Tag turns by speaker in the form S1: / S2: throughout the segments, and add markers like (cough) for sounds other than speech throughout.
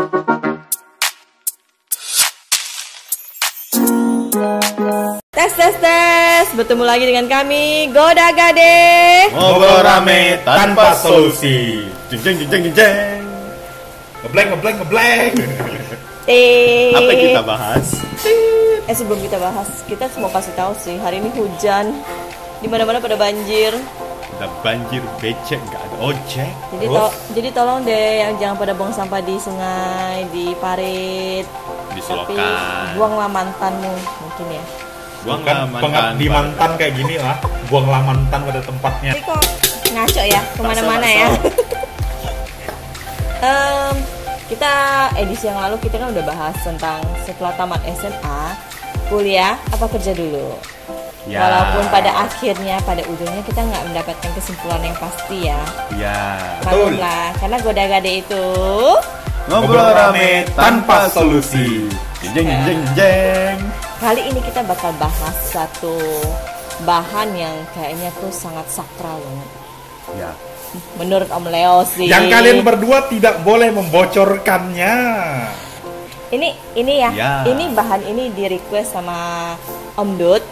S1: Tes tes tes, bertemu lagi dengan kami Goda Gade.
S2: Ngobrol rame tanpa solusi. Jeng jeng jeng jeng jeng. Ngeblank ngeblank ngeblank.
S1: Eh,
S2: Apa yang kita bahas?
S1: Eh sebelum kita bahas, kita mau kasih tahu sih hari ini hujan, di mana mana pada banjir.
S2: Udah banjir becek nggak ada ojek.
S1: Jadi to- jadi tolong deh yang jangan pada buang sampah di sungai, di parit.
S2: di
S1: Tapi
S2: selokan.
S1: buanglah mantanmu mungkin ya.
S2: Buang
S3: pengabdi
S2: mantan.
S3: Kan mantan kayak gini lah buanglah mantan pada tempatnya
S1: Tapi kok ngaco ya ke
S2: mana-mana
S1: ya. (laughs) Em, kita edisi yang lalu kita kan udah bahas tentang setelah tamat SMA kuliah apa kerja dulu.
S2: Ya.
S1: Walaupun pada akhirnya pada ujungnya kita nggak mendapatkan kesimpulan yang pasti ya.
S2: Ya.
S1: Maklumlah karena goda-gade itu
S2: Ngobrol rame tanpa solusi. Jeng jeng jeng jeng jeng.
S1: kali ini kita bakal bahas satu bahan yang kayaknya tuh sangat sakral banget.
S2: Ya.
S1: Menurut Om Leo sih.
S3: yang kalian berdua tidak boleh membocorkannya
S1: ini ini ya,
S2: Ya.
S1: ini bahan ini di request sama Om Dut.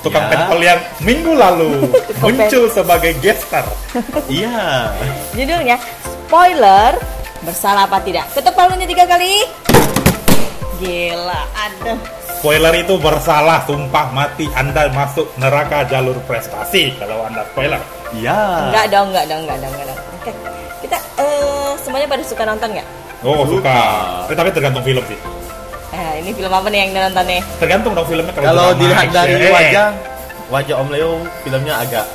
S3: Tukang
S2: Ya.
S3: pentol yang minggu lalu (laughs) muncul sebagai gestar (laughs)
S2: Iya.
S1: Judulnya spoiler bersalah apa tidak? Ketuk palunya tiga kali. Gila, aduh.
S3: spoiler itu bersalah sumpah mati anda masuk neraka jalur prestasi kalau anda spoiler
S2: Iya.
S1: Enggak dong, enggak dong, enggak dong, enggak dong. Oke, kita eh semuanya pada suka nonton nggak?
S3: oh suka
S2: Suka.
S3: Eh, tapi tergantung film sih
S1: Eh, ini film apa nih yang nonton nih?
S3: tergantung dong filmnya kalau
S2: Kalau dilihat dari
S3: action. Eh,
S2: wajah, wajah Om Leo filmnya agak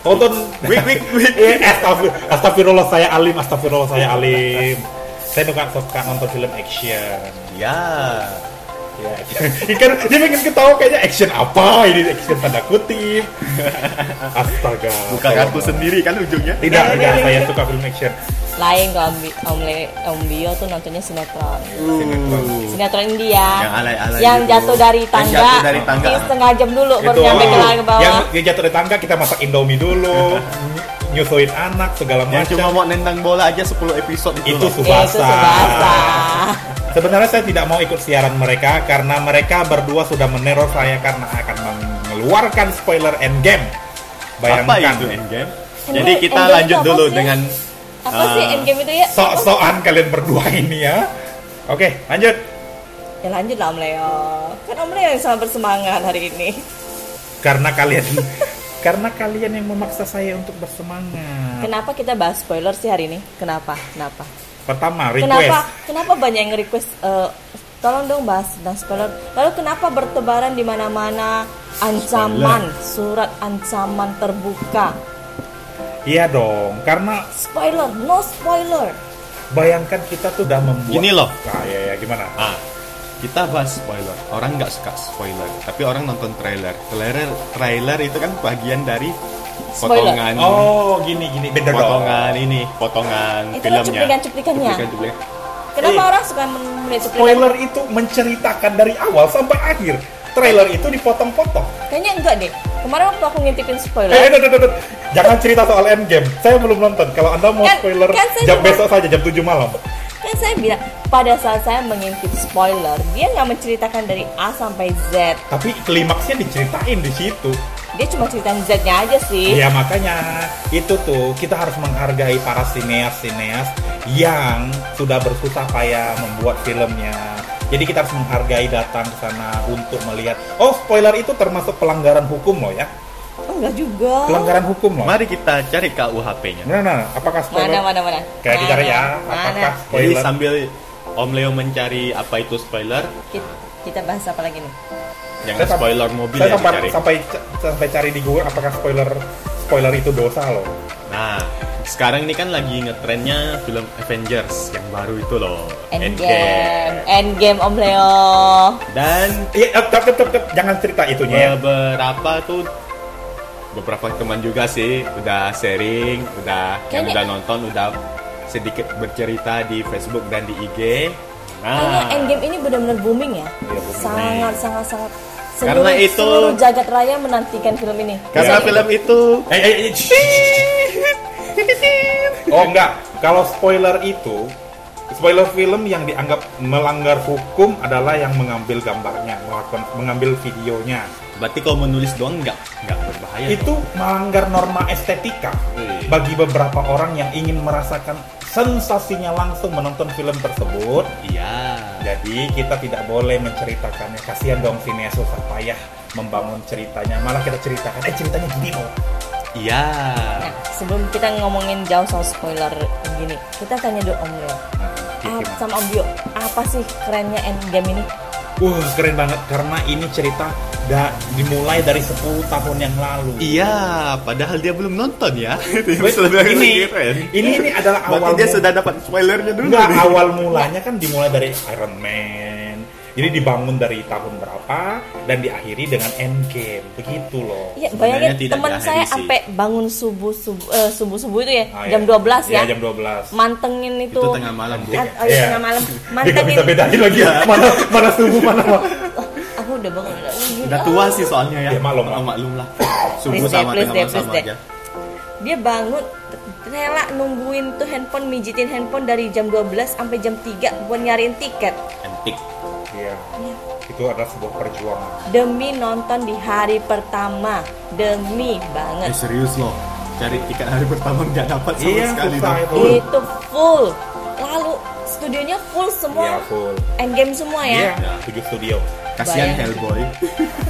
S3: tonton
S2: Wik, wik, wik.
S3: Astagfir- astagfirullah saya alim astagfirullah saya alim saya suka suka nonton film action
S2: ya.
S3: ya (laughs) kan dia pengen ketawa kayaknya action apa ini action tanda kutip (laughs) astaga
S2: Bukan aku sendiri kan ujungnya.
S3: tidak tidak saya suka film action
S1: Lain kalau Om, Om, Le, Om Bio tuh nontonnya sinetron.
S2: Uh.
S1: Sinetron India.
S2: Yang alay-alay
S1: Yang
S2: gitu.
S1: jatuh dari
S2: Yang
S1: tangga.
S2: jatuh dari tangga.
S1: Ini setengah jam dulu baru nyampe ke, ke bawah.
S3: yang dia jatuh dari tangga kita masak indomie dulu (laughs) nyusuin anak segala
S2: Yang cuma
S3: macam
S2: mau nendang bola aja 10 episode itu.
S3: itu subasa. (laughs) Sebenarnya saya tidak mau ikut siaran mereka karena mereka berdua sudah meneror saya karena akan mengeluarkan spoiler endgame.
S2: Apa
S3: Bayangkan.
S2: itu endgame? Jadi kita
S1: endgame
S2: lanjut
S1: apa
S2: dulu dengan
S1: Apa sih
S2: Ah.
S1: endgame itu ya?
S3: Sok-sokan kalian berdua ini ya. Oke, lanjut.
S1: Ya lanjut lah Om Leo. Kan Om Leo yang sangat bersemangat hari ini.
S3: Karena kalian (laughs) karena kalian yang memaksa saya untuk bersemangat.
S1: Kenapa kita bahas spoiler sih hari ini? Kenapa? Kenapa?
S3: Pertama, request.
S1: Kenapa? Kenapa banyak yang request? eh, tolong dong bahas tentang spoiler. Lalu kenapa bertebaran di mana-mana ancaman, surat ancaman terbuka?
S3: Iya dong, karena
S1: Spoiler, no spoiler.
S3: bayangkan kita tuh udah membuat
S2: Gini loh.
S3: Nah, ya ya gimana?
S2: Ah, kita bahas spoiler. Orang nggak suka spoiler, tapi orang nonton trailer. Trailer, trailer itu kan bagian dari
S1: Spoiler.
S2: potongan,
S3: Oh, gini gini beda dong.
S2: potongan ini, potongan
S1: Itu kan
S2: filmnya.
S1: cuplikan-cuplikannya.
S2: Cuplikan-cuplikan.
S1: Kenapa
S3: Eh,
S1: orang suka melihat cuplikan?
S3: Spoiler itu menceritakan dari awal sampai akhir. Trailer itu dipotong-potong.
S1: Kayaknya enggak deh. Kemarin waktu aku ngintipin spoiler,
S3: Eh, eh, eh, eh, eh. Jangan cerita soal Endgame. Saya belum nonton. Kalau Anda mau
S1: Kan-
S3: spoiler,
S1: kan
S3: jam
S1: cuma-
S3: besok saja jam 7 malam.
S1: kan saya bilang pada saat saya mengintip spoiler, dia nggak menceritakan dari A sampai Z.
S3: Tapi klimaksnya diceritain di situ.
S1: Dia cuma ceritain Z-nya aja sih.
S3: Ya makanya itu tuh kita harus menghargai para sineas-sineas yang sudah bersusah payah membuat filmnya. Jadi kita harus menghargai datang ke sana untuk melihat. Oh, spoiler itu termasuk pelanggaran hukum loh ya.
S1: Oh, enggak juga.
S3: Pelanggaran hukum loh.
S2: Mari kita cari KUHP-nya.
S3: Nah, nah, apakah spoiler?
S1: Mana mana mana.
S3: Kayak dicari ya,
S1: Mana?
S3: apakah
S2: Jadi
S3: spoiler?
S2: sambil Om Leo mencari apa itu spoiler,
S1: Kita, kita bahas apa lagi nih?
S2: jangan
S3: Saya
S2: spoiler mobil
S3: Saya
S2: ya
S3: sampai,
S2: dicari.
S3: sampai sampai cari di Google apakah spoiler spoiler itu dosa loh.
S2: Nah, sekarang ini kan lagi ngetrennya film Avengers yang baru itu loh,
S1: Endgame. Endgame Om Leo.
S2: Dan
S3: Iya, eh, tep, tep, tep, tep, jangan cerita itunya ya.
S2: beberapa tuh beberapa teman juga sih udah sharing, udah yang
S1: Kayaknya-
S2: udah nonton, udah sedikit bercerita di Facebook dan di IG.
S1: Kayaknya
S2: Nah,
S1: Endgame ini benar-benar booming ya.
S3: Iya, booming.
S1: Sangat sangat sangat.
S2: Karena
S1: Seluruh,
S2: itu-
S1: seluruh jagat raya menantikan film ini.
S2: karena
S1: Bisa-
S2: film itu
S3: Eh, eh, eh. Oh enggak, kalau spoiler itu Spoiler film yang dianggap melanggar hukum adalah yang mengambil gambarnya, melakukan mengambil videonya.
S2: Berarti kalau menulis doang nggak nggak berbahaya.
S3: Itu melanggar norma estetika
S2: Iya.
S3: bagi beberapa orang yang ingin merasakan sensasinya langsung menonton film tersebut.
S2: Iya.
S3: Jadi kita tidak boleh menceritakannya. Kasihan dong sineas susah payah membangun ceritanya. Malah kita ceritakan, eh ceritanya gini loh.
S2: Iya.
S1: Nah, sebelum kita ngomongin jauh soal spoiler gini, kita tanya dulu Om Leo. Ah, sama Om Bio, apa sih kerennya Endgame ini?
S3: Wah keren banget karena ini cerita da, dimulai dari 10 tahun yang lalu.
S2: Iya, padahal dia belum nonton ya.
S3: Wait, (laughs) ini, ini ini adalah
S2: Berarti
S3: awal
S2: dia
S3: mu-
S2: sudah dapat spoilernya dulu.
S3: Enggak, awal mulanya kan dimulai dari Iron Man. Jadi dibangun dari tahun berapa dan diakhiri dengan Endgame. Begitu loh.
S1: Iya, bayangin teman saya sampai bangun subuh subuh eh, subuh subuh itu ya,
S3: Ah,
S1: jam
S3: iya.
S1: 12 ya.
S3: Iya, jam 12.
S1: Mantengin itu.
S2: Itu tengah malam, Bu.
S1: Ah, oh iya, tengah malam. (laughs) Mantengin.
S3: bisa bedain lagi mana mana subuh mana (laughs)
S1: Aku udah bangun.
S2: Udah tua sih soalnya ya.
S3: Ya, maklum lah.
S2: Oh, maklum lah. Subuh sama
S1: please
S2: tengah malam
S1: please
S2: sama aja.
S1: Dia bangun rela nungguin tuh handphone mijitin handphone dari jam 12 sampai jam 3 buat nyariin tiket
S2: Antik.
S3: Iya.
S1: Iya.
S3: Itu adalah sebuah perjuangan.
S1: demi nonton di hari pertama demi
S2: Eh
S1: banget
S2: serius loh. Cari tiket hari pertama nggak dapat sama
S3: Iya,
S2: sekali.
S3: itu.
S1: itu full lalu studionya full semua
S3: Iya, full.
S1: endgame semua
S3: Iya,
S1: ya
S3: tujuh studio.
S2: Kasihan. Hellboy.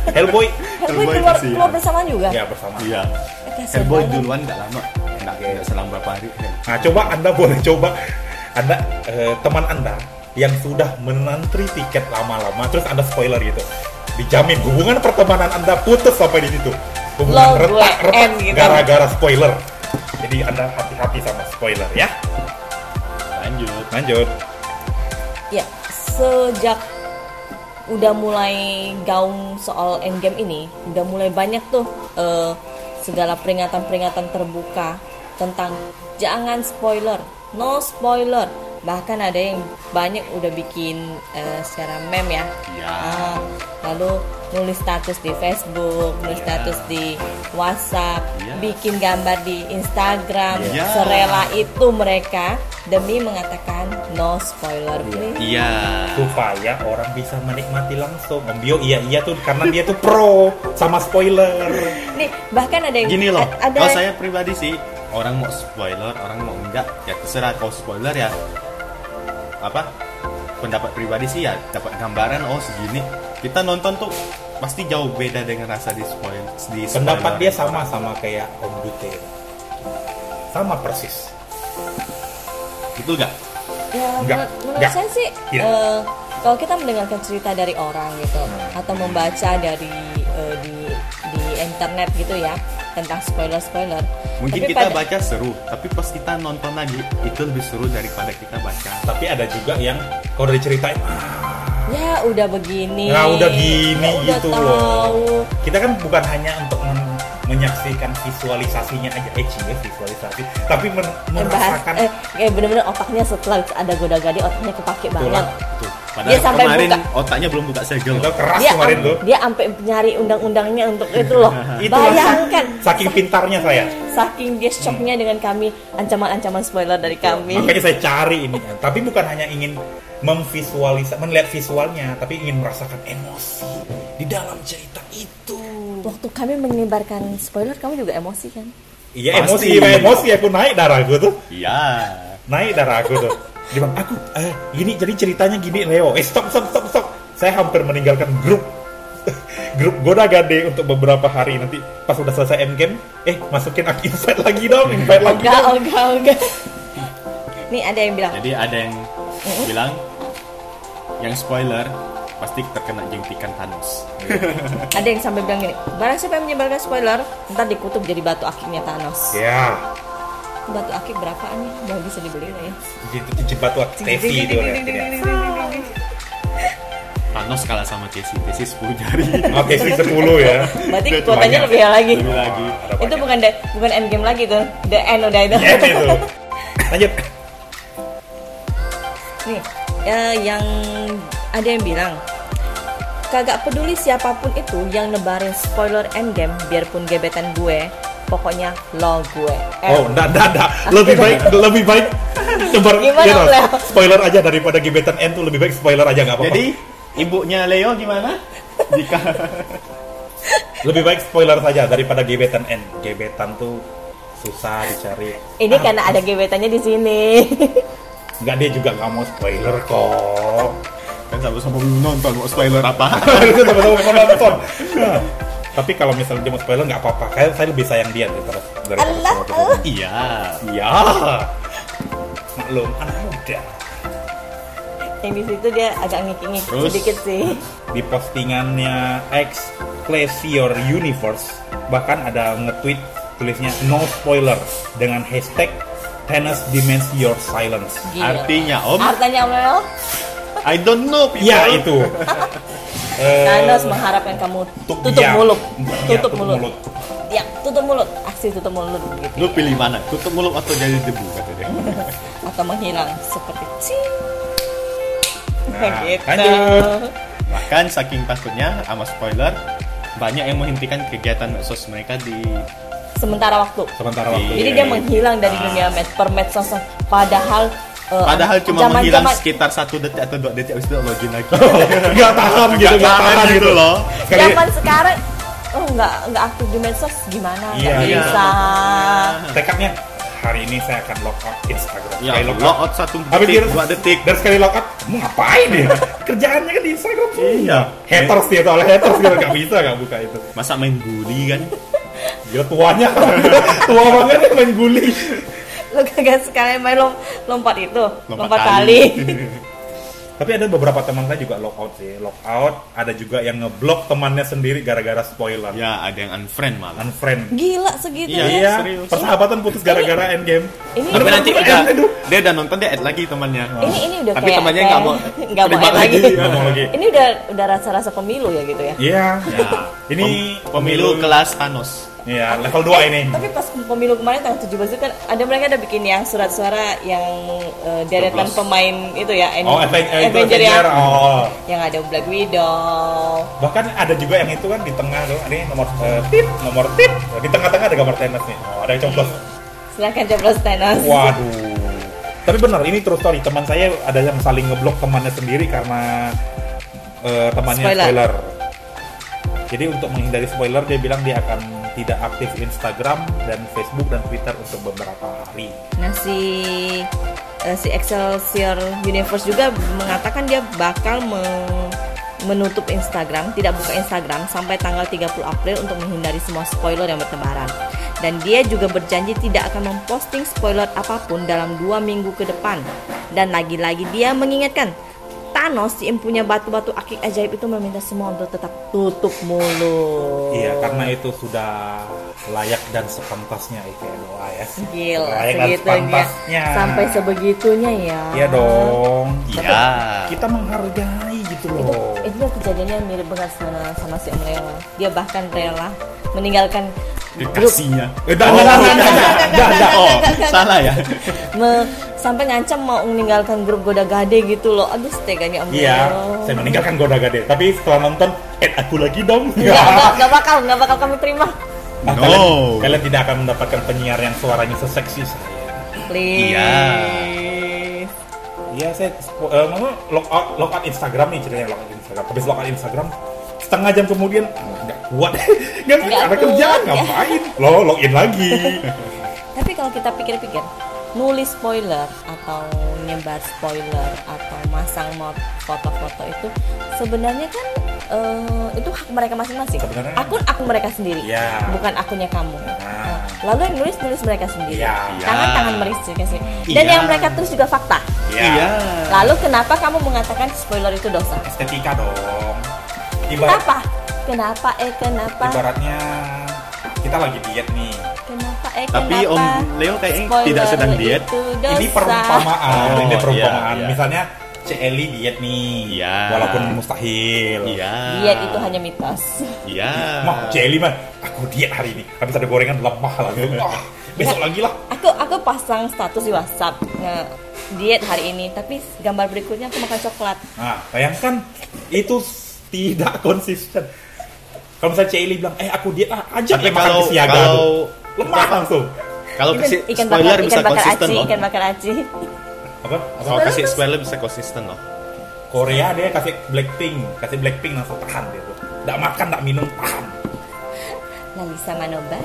S3: Hellboy.
S1: Hellboy
S2: Hellboy
S1: keluar,
S2: kasihan.
S1: keluar bersama juga
S3: Ya bersama.
S2: Iya.
S1: Eh,
S2: Hellboy
S1: banget.
S2: duluan nggak lama. Nggak nggak selang berapa hari.
S3: Nah, coba Anda boleh coba Anda eh, teman Anda yang sudah menantri tiket lama-lama terus Anda spoiler gitu. Dijamin hubungan pertemanan Anda putus sampai di situ. Hubungan retak-retak
S1: gitu.
S3: gara-gara spoiler. Jadi Anda hati-hati sama spoiler ya.
S2: Lanjut.
S3: Lanjut.
S1: ya sejak udah mulai gaung soal endgame ini udah mulai banyak tuh eh, segala peringatan-peringatan terbuka tentang jangan spoiler no spoiler bahkan ada yang banyak udah bikin eh, secara meme ya
S2: Iya.
S1: Ah, lalu nulis status di Facebook nulis
S2: Iya.
S1: status di WhatsApp
S2: Iya.
S1: bikin gambar di Instagram
S2: Iya.
S1: serela itu mereka demi mengatakan no spoiler please
S2: Iya.
S3: Supaya orang bisa menikmati langsung. Om Bio iya iya tuh karena dia tuh pro sama spoiler.
S1: Nih, bahkan ada yang
S2: Gini loh,
S1: a- ada
S2: kalau saya pribadi sih orang mau spoiler, orang mau enggak, ya terserah. Kalau spoiler ya apa pendapat pribadi sih ya dapat gambaran oh segini. Kita nonton tuh pasti jauh beda dengan rasa di spoil di.
S3: Pendapat dia sama sama kayak Om Dute. Sama persis.
S2: Betul nggak?
S1: ya
S3: Enggak,
S1: menur- menurut
S3: enggak.
S1: saya sih
S3: Tidak.
S1: eh, kalau kita mendengarkan cerita dari orang gitu
S3: Hmm.
S1: atau membaca dari eh, di di internet gitu ya tentang spoiler spoiler
S2: Mungkin
S1: Tapi
S2: kita
S1: pada-
S2: baca seru, tapi pas kita nonton lagi itu lebih seru daripada kita baca.
S3: Tapi ada juga yang kalau diceritain ah,
S1: ya udah begini
S3: Nah, udah gini
S1: ya udah
S3: gitu
S1: tahu.
S3: loh. Kita kan bukan hanya untuk men- menyaksikan visualisasinya aja, eh cie, visualisasi, tapi men- merasakan
S1: eh, kayak bener-bener otaknya setelah ada goda-gadi otaknya kepake
S3: Betul
S1: banget
S2: Tuh,
S1: Dia
S2: padahal
S1: sampai
S2: kemarin
S1: buka.
S2: otaknya belum buka segel.
S3: itu keras
S1: dia
S3: kemarin tuh.
S1: dia sampai nyari undang-undangnya untuk itu loh (laughs)
S3: Itu
S1: bayangkan
S3: saking pintarnya saya.
S1: saking dia shocknya dengan kami ancaman-ancaman spoiler dari kami
S3: Makanya saya cari ini. Tapi bukan hanya ingin memvisualisasi, melihat visualnya, tapi ingin merasakan emosi di dalam cerita itu.
S1: waktu kami menyebarkan spoiler kamu juga emosi kan
S3: Iya emosi, emosi aku naik darahku tuh,
S2: Iya.
S3: naik darahku tuh. Dia bilang, aku, eh, gini, jadi ceritanya gini Leo. Eh stop, stop, stop, stop. Saya hampir meninggalkan grup. (laughs) Grup Goda Gade untuk beberapa hari. Nanti pas udah selesai endgame eh masukin aku invite lagi dong invite lagi
S1: enggak
S3: dong.
S1: enggak enggak. Nih ada yang bilang.
S2: Jadi ada yang bilang yang spoiler pasti terkena jentikan Thanos.
S1: ada yang sampai bilang gini barang siapa yang menyebarkan spoiler ntar dikutuk jadi batu akiknya Thanos.
S3: Ya
S1: batu akik berapaan nih? Udah bisa dibeli lah ya.
S3: Itu cipat tuh Tevi itu ya
S2: Thanos kalah sama Tesi, Tesi 10 jari.
S3: oke sih 10 ya.
S1: Berarti kuotanya lebih lagi.
S2: Lebih lagi.
S1: Itu bukan the- bukan endgame lagi tuh. The end udah itu.
S3: Ya, itu. (laughs) Lanjut.
S1: Nih eh, yang ada yang bilang kagak peduli siapa pun itu yang nebarin spoiler endgame biarpun gebetan gue pokoknya lo gue Eh,
S3: oh enggak enggak enggak lebih baik (laughs) lebih baik Sebar,
S1: Gimana,
S3: ya toh,
S1: Leo?
S3: spoiler aja daripada gebetan N tuh lebih baik spoiler aja nggak apa-apa.
S2: Jadi ibunya Leo gimana? Jika (laughs)
S3: lebih baik spoiler saja daripada gebetan N. Gebetan tuh susah dicari.
S1: Ini karena ada gebetannya di sini.
S3: Nggak dia juga nggak mau spoiler kok.
S2: kan sama-sama belum nonton mau spoiler apa? (laughs)
S3: Itu sama-sama nonton. Tapi kalau misalnya dia mau spoiler nggak apa-apa. Kayak saya lebih sayang dia daripada daripada
S1: Allah,
S3: spoiler.
S1: Allah.
S2: iya.
S3: Iya. Maklum anak muda.
S1: Yang di situ dia agak ngikik-ngikik
S2: Terus?
S1: sedikit sih.
S3: Di postingannya X Your Universe bahkan ada nge-tweet tulisnya no spoiler dengan hashtag Thanos demands your silence.
S1: Gila.
S2: Artinya Om,
S1: Artinya Mel,
S2: I don't know people.
S3: Iya itu. (laughs) Eh,
S1: Thanos mengharapkan kamu
S3: tutup-
S1: tutup
S3: ya.
S1: mulut.
S3: Ya,
S1: Tutup
S3: tutup
S1: mulut.
S3: mulut.
S1: Ya, tutup mulut. Aksi tutup mulut gitu.
S2: Lu pilih mana? Tutup mulut atau jadi debu kata dia. (laughs)
S1: Atau menghilang seperti cing.
S3: Nah,
S1: gitu.
S3: lanjut.
S2: Bahkan saking takutnya sama spoiler, banyak yang menghentikan kegiatan medsos mereka di
S1: Sementara waktu.
S3: Sementara waktu.
S1: Jadi
S2: Iya.
S1: dia menghilang dari
S2: Ah.
S1: dunia med per medsos padahal eh,
S2: Padahal cuma
S1: zaman-
S2: menghilang
S1: zaman-
S2: sekitar satu detik atau dua detik habis itu login lagi. (laughs)
S3: Nggak tahan gitu,
S2: Nggak
S3: nggak tahan gitu
S2: loh.
S3: Sekali-
S1: zaman sekarang oh nggak nggak aktif di medsos gimana
S3: Iya,
S1: nggak
S3: iya.
S1: bisa
S3: tekadnya hari ini saya akan log out Instagram.
S2: Ya,
S3: log
S2: log
S3: out.
S2: out satu
S3: Habis
S2: detik,
S3: dia-
S2: dua detik.
S3: Dan sekali log out, mau ngapain ya? (laughs) Kerjaannya kan di Instagram.
S2: Iya.
S3: Haters dia soalnya haters gitu nggak bisa nggak buka itu.
S2: Masa main guli kan?
S3: Gila tuanya, (laughs) tua banget main guli. (laughs)
S1: lu kagak sekalian main lom- lompat itu lompat,
S2: Lompat
S1: tali, (laughs)
S3: Tapi ada beberapa teman saya juga log out sih. Log out, ada juga yang ngeblok temannya sendiri gara-gara spoiler.
S2: ya, ada yang unfriend malah.
S3: Unfriend.
S1: gila segitu
S2: Iya,
S1: ya
S3: Iya,
S2: serius.
S3: persahabatan putus gara-gara endgame.
S1: ini
S2: Tapi nanti
S1: ini,
S2: udah, dia udah nonton dia add lagi temannya.
S1: ini ini udah
S2: Tapi
S1: kayak
S2: temannya nggak mau
S1: nggak mau add lagi.
S3: Mau lagi.
S1: ini udah udah rasa-rasa pemilu ya gitu ya
S3: Iya.
S2: Ya,
S3: Ini
S2: pem- pemilu kelas Thanos.
S3: Iya, level 2 ini.
S1: tapi pas pemilu kemarin tanggal 17 itu kan ada mereka ada bikin yang surat suara yang eh, deretan
S2: 12.
S1: pemain itu ya
S3: Oh, Aven- eh,
S1: Avenger ya
S3: Avenger. Oh.
S1: yang ada Black Widow
S3: Bahkan ada juga yang itu kan di tengah tuh, ini nomor eh, tip, nomor tip. Di tengah-tengah ada gambar tenis nih. Oh, ada yang coblos.
S1: silahkan coblos Thanos
S3: Waduh. (laughs) Tapi benar, ini true story. Teman saya ada yang saling ngeblok temannya sendiri karena eh, temannya
S1: Spoiler.
S3: spoiler. Jadi untuk menghindari spoiler, dia bilang dia akan tidak aktif Instagram dan Facebook dan Twitter untuk beberapa hari.
S1: Nah si eh, si Excelsior Universe juga mengatakan dia bakal me- menutup Instagram, tidak buka Instagram sampai tanggal 30 April untuk menghindari semua spoiler yang bertebaran. Dan dia juga berjanji tidak akan memposting spoiler apa pun dalam dua minggu ke depan. Dan lagi-lagi dia mengingatkan Thanos si empunya batu-batu akik ajaib itu meminta semua untuk tetap tutup mulut.
S3: Iya, karena itu sudah layak dan sepantasnya itu ya doa ya.
S1: Gila,
S3: Layak dan sepantasnya.
S1: Sampai sebegitunya ya.
S3: Iya dong.
S2: Iya.
S3: Kita menghargai
S1: itu itu tuh kejadiannya mirip banget sama, sama si Om Leo dia bahkan rela meninggalkan grup
S2: Kekasihnya.
S3: Eh, dah,
S2: Oh,
S3: dah, dah, dah.
S2: Oh, salah ya.
S1: me- sampai ngancam mau meninggalkan grup goda gade gitu loh aduh seteganya Om
S3: Iya,
S1: Leo
S3: saya meninggalkan Goda Gade. Tapi setelah nonton, add aku lagi dong.
S1: Nggak, bakal nggak bakal kami terima
S3: Ah,
S2: No.
S3: kalian, kalian tidak akan mendapatkan penyiar yang suaranya seseksi saya.
S1: please
S2: Iya.
S3: Iya, saya spo- eh, mau log out, log out Instagram nih ceritanya log out Instagram. Habis log out Instagram, setengah jam kemudian nggak kuat, (laughs) nggak
S1: Nggak
S3: ada
S1: kuat,
S3: kerjaan
S1: ya.
S3: ngapain? Lo login lagi. (laughs)
S1: tapi kalau kita pikir-pikir nulis spoiler atau nyebar spoiler atau masang foto-foto itu sebenarnya kan eh, itu hak mereka masing-masing
S3: Sebenarnya-
S1: akun akun mereka sendiri
S3: Iya.
S1: bukan akunnya kamu
S3: Nah.
S1: Nah, lalu yang nulis nulis mereka sendiri
S3: Iya.
S1: tangan tangan mereka sendiri dan
S2: Iya.
S1: yang mereka tulis juga fakta
S3: Iya.
S1: lalu kenapa kamu mengatakan spoiler itu dosa
S3: Estetika dong. Ibarat,
S1: kenapa kenapa eh kenapa
S3: ibaratnya kita lagi diet nih.
S1: kenapa eh
S2: Tapi
S1: kenapa
S2: Om Leo kayaknya tidak sedang diet.
S1: itu dosa.
S3: Ini perumpamaan,
S2: Oh,
S3: ini perumpamaan.
S2: iya, iya.
S3: Misalnya Cik Eli diet nih,
S2: Iya.
S3: walaupun mustahil.
S2: Iya.
S1: diet itu hanya mitos
S2: Iya.
S3: Mah, Cik Eli mah, aku diet hari ini. Habis ada gorengan lemah lagi. Ah, besok lagi lah.
S1: aku aku pasang status di WhatsApp nge diet hari ini tapi gambar berikutnya aku makan coklat
S3: Nah, bayangkan itu tidak konsisten. Kalau misalnya Cik Eli bilang, eh aku diet ah, ajak
S2: Tapi
S3: ya makan
S2: kalau
S3: kesiaga
S2: kalau
S3: tuh. Lemah langsung.
S2: kalau
S1: ikan, ikan
S2: spoiler
S1: bakar
S2: bisa
S1: ikan bakar
S2: konsisten
S1: aci
S2: loh.
S1: ikan bakar aci
S3: apa, apa?
S2: Kalau kasih spoiler bisa konsisten loh.
S3: Korea dia kasih Blackpink kasih Blackpink langsung tahan dia tuh nggak makan nggak minum tahan
S1: Lalisa Manoban.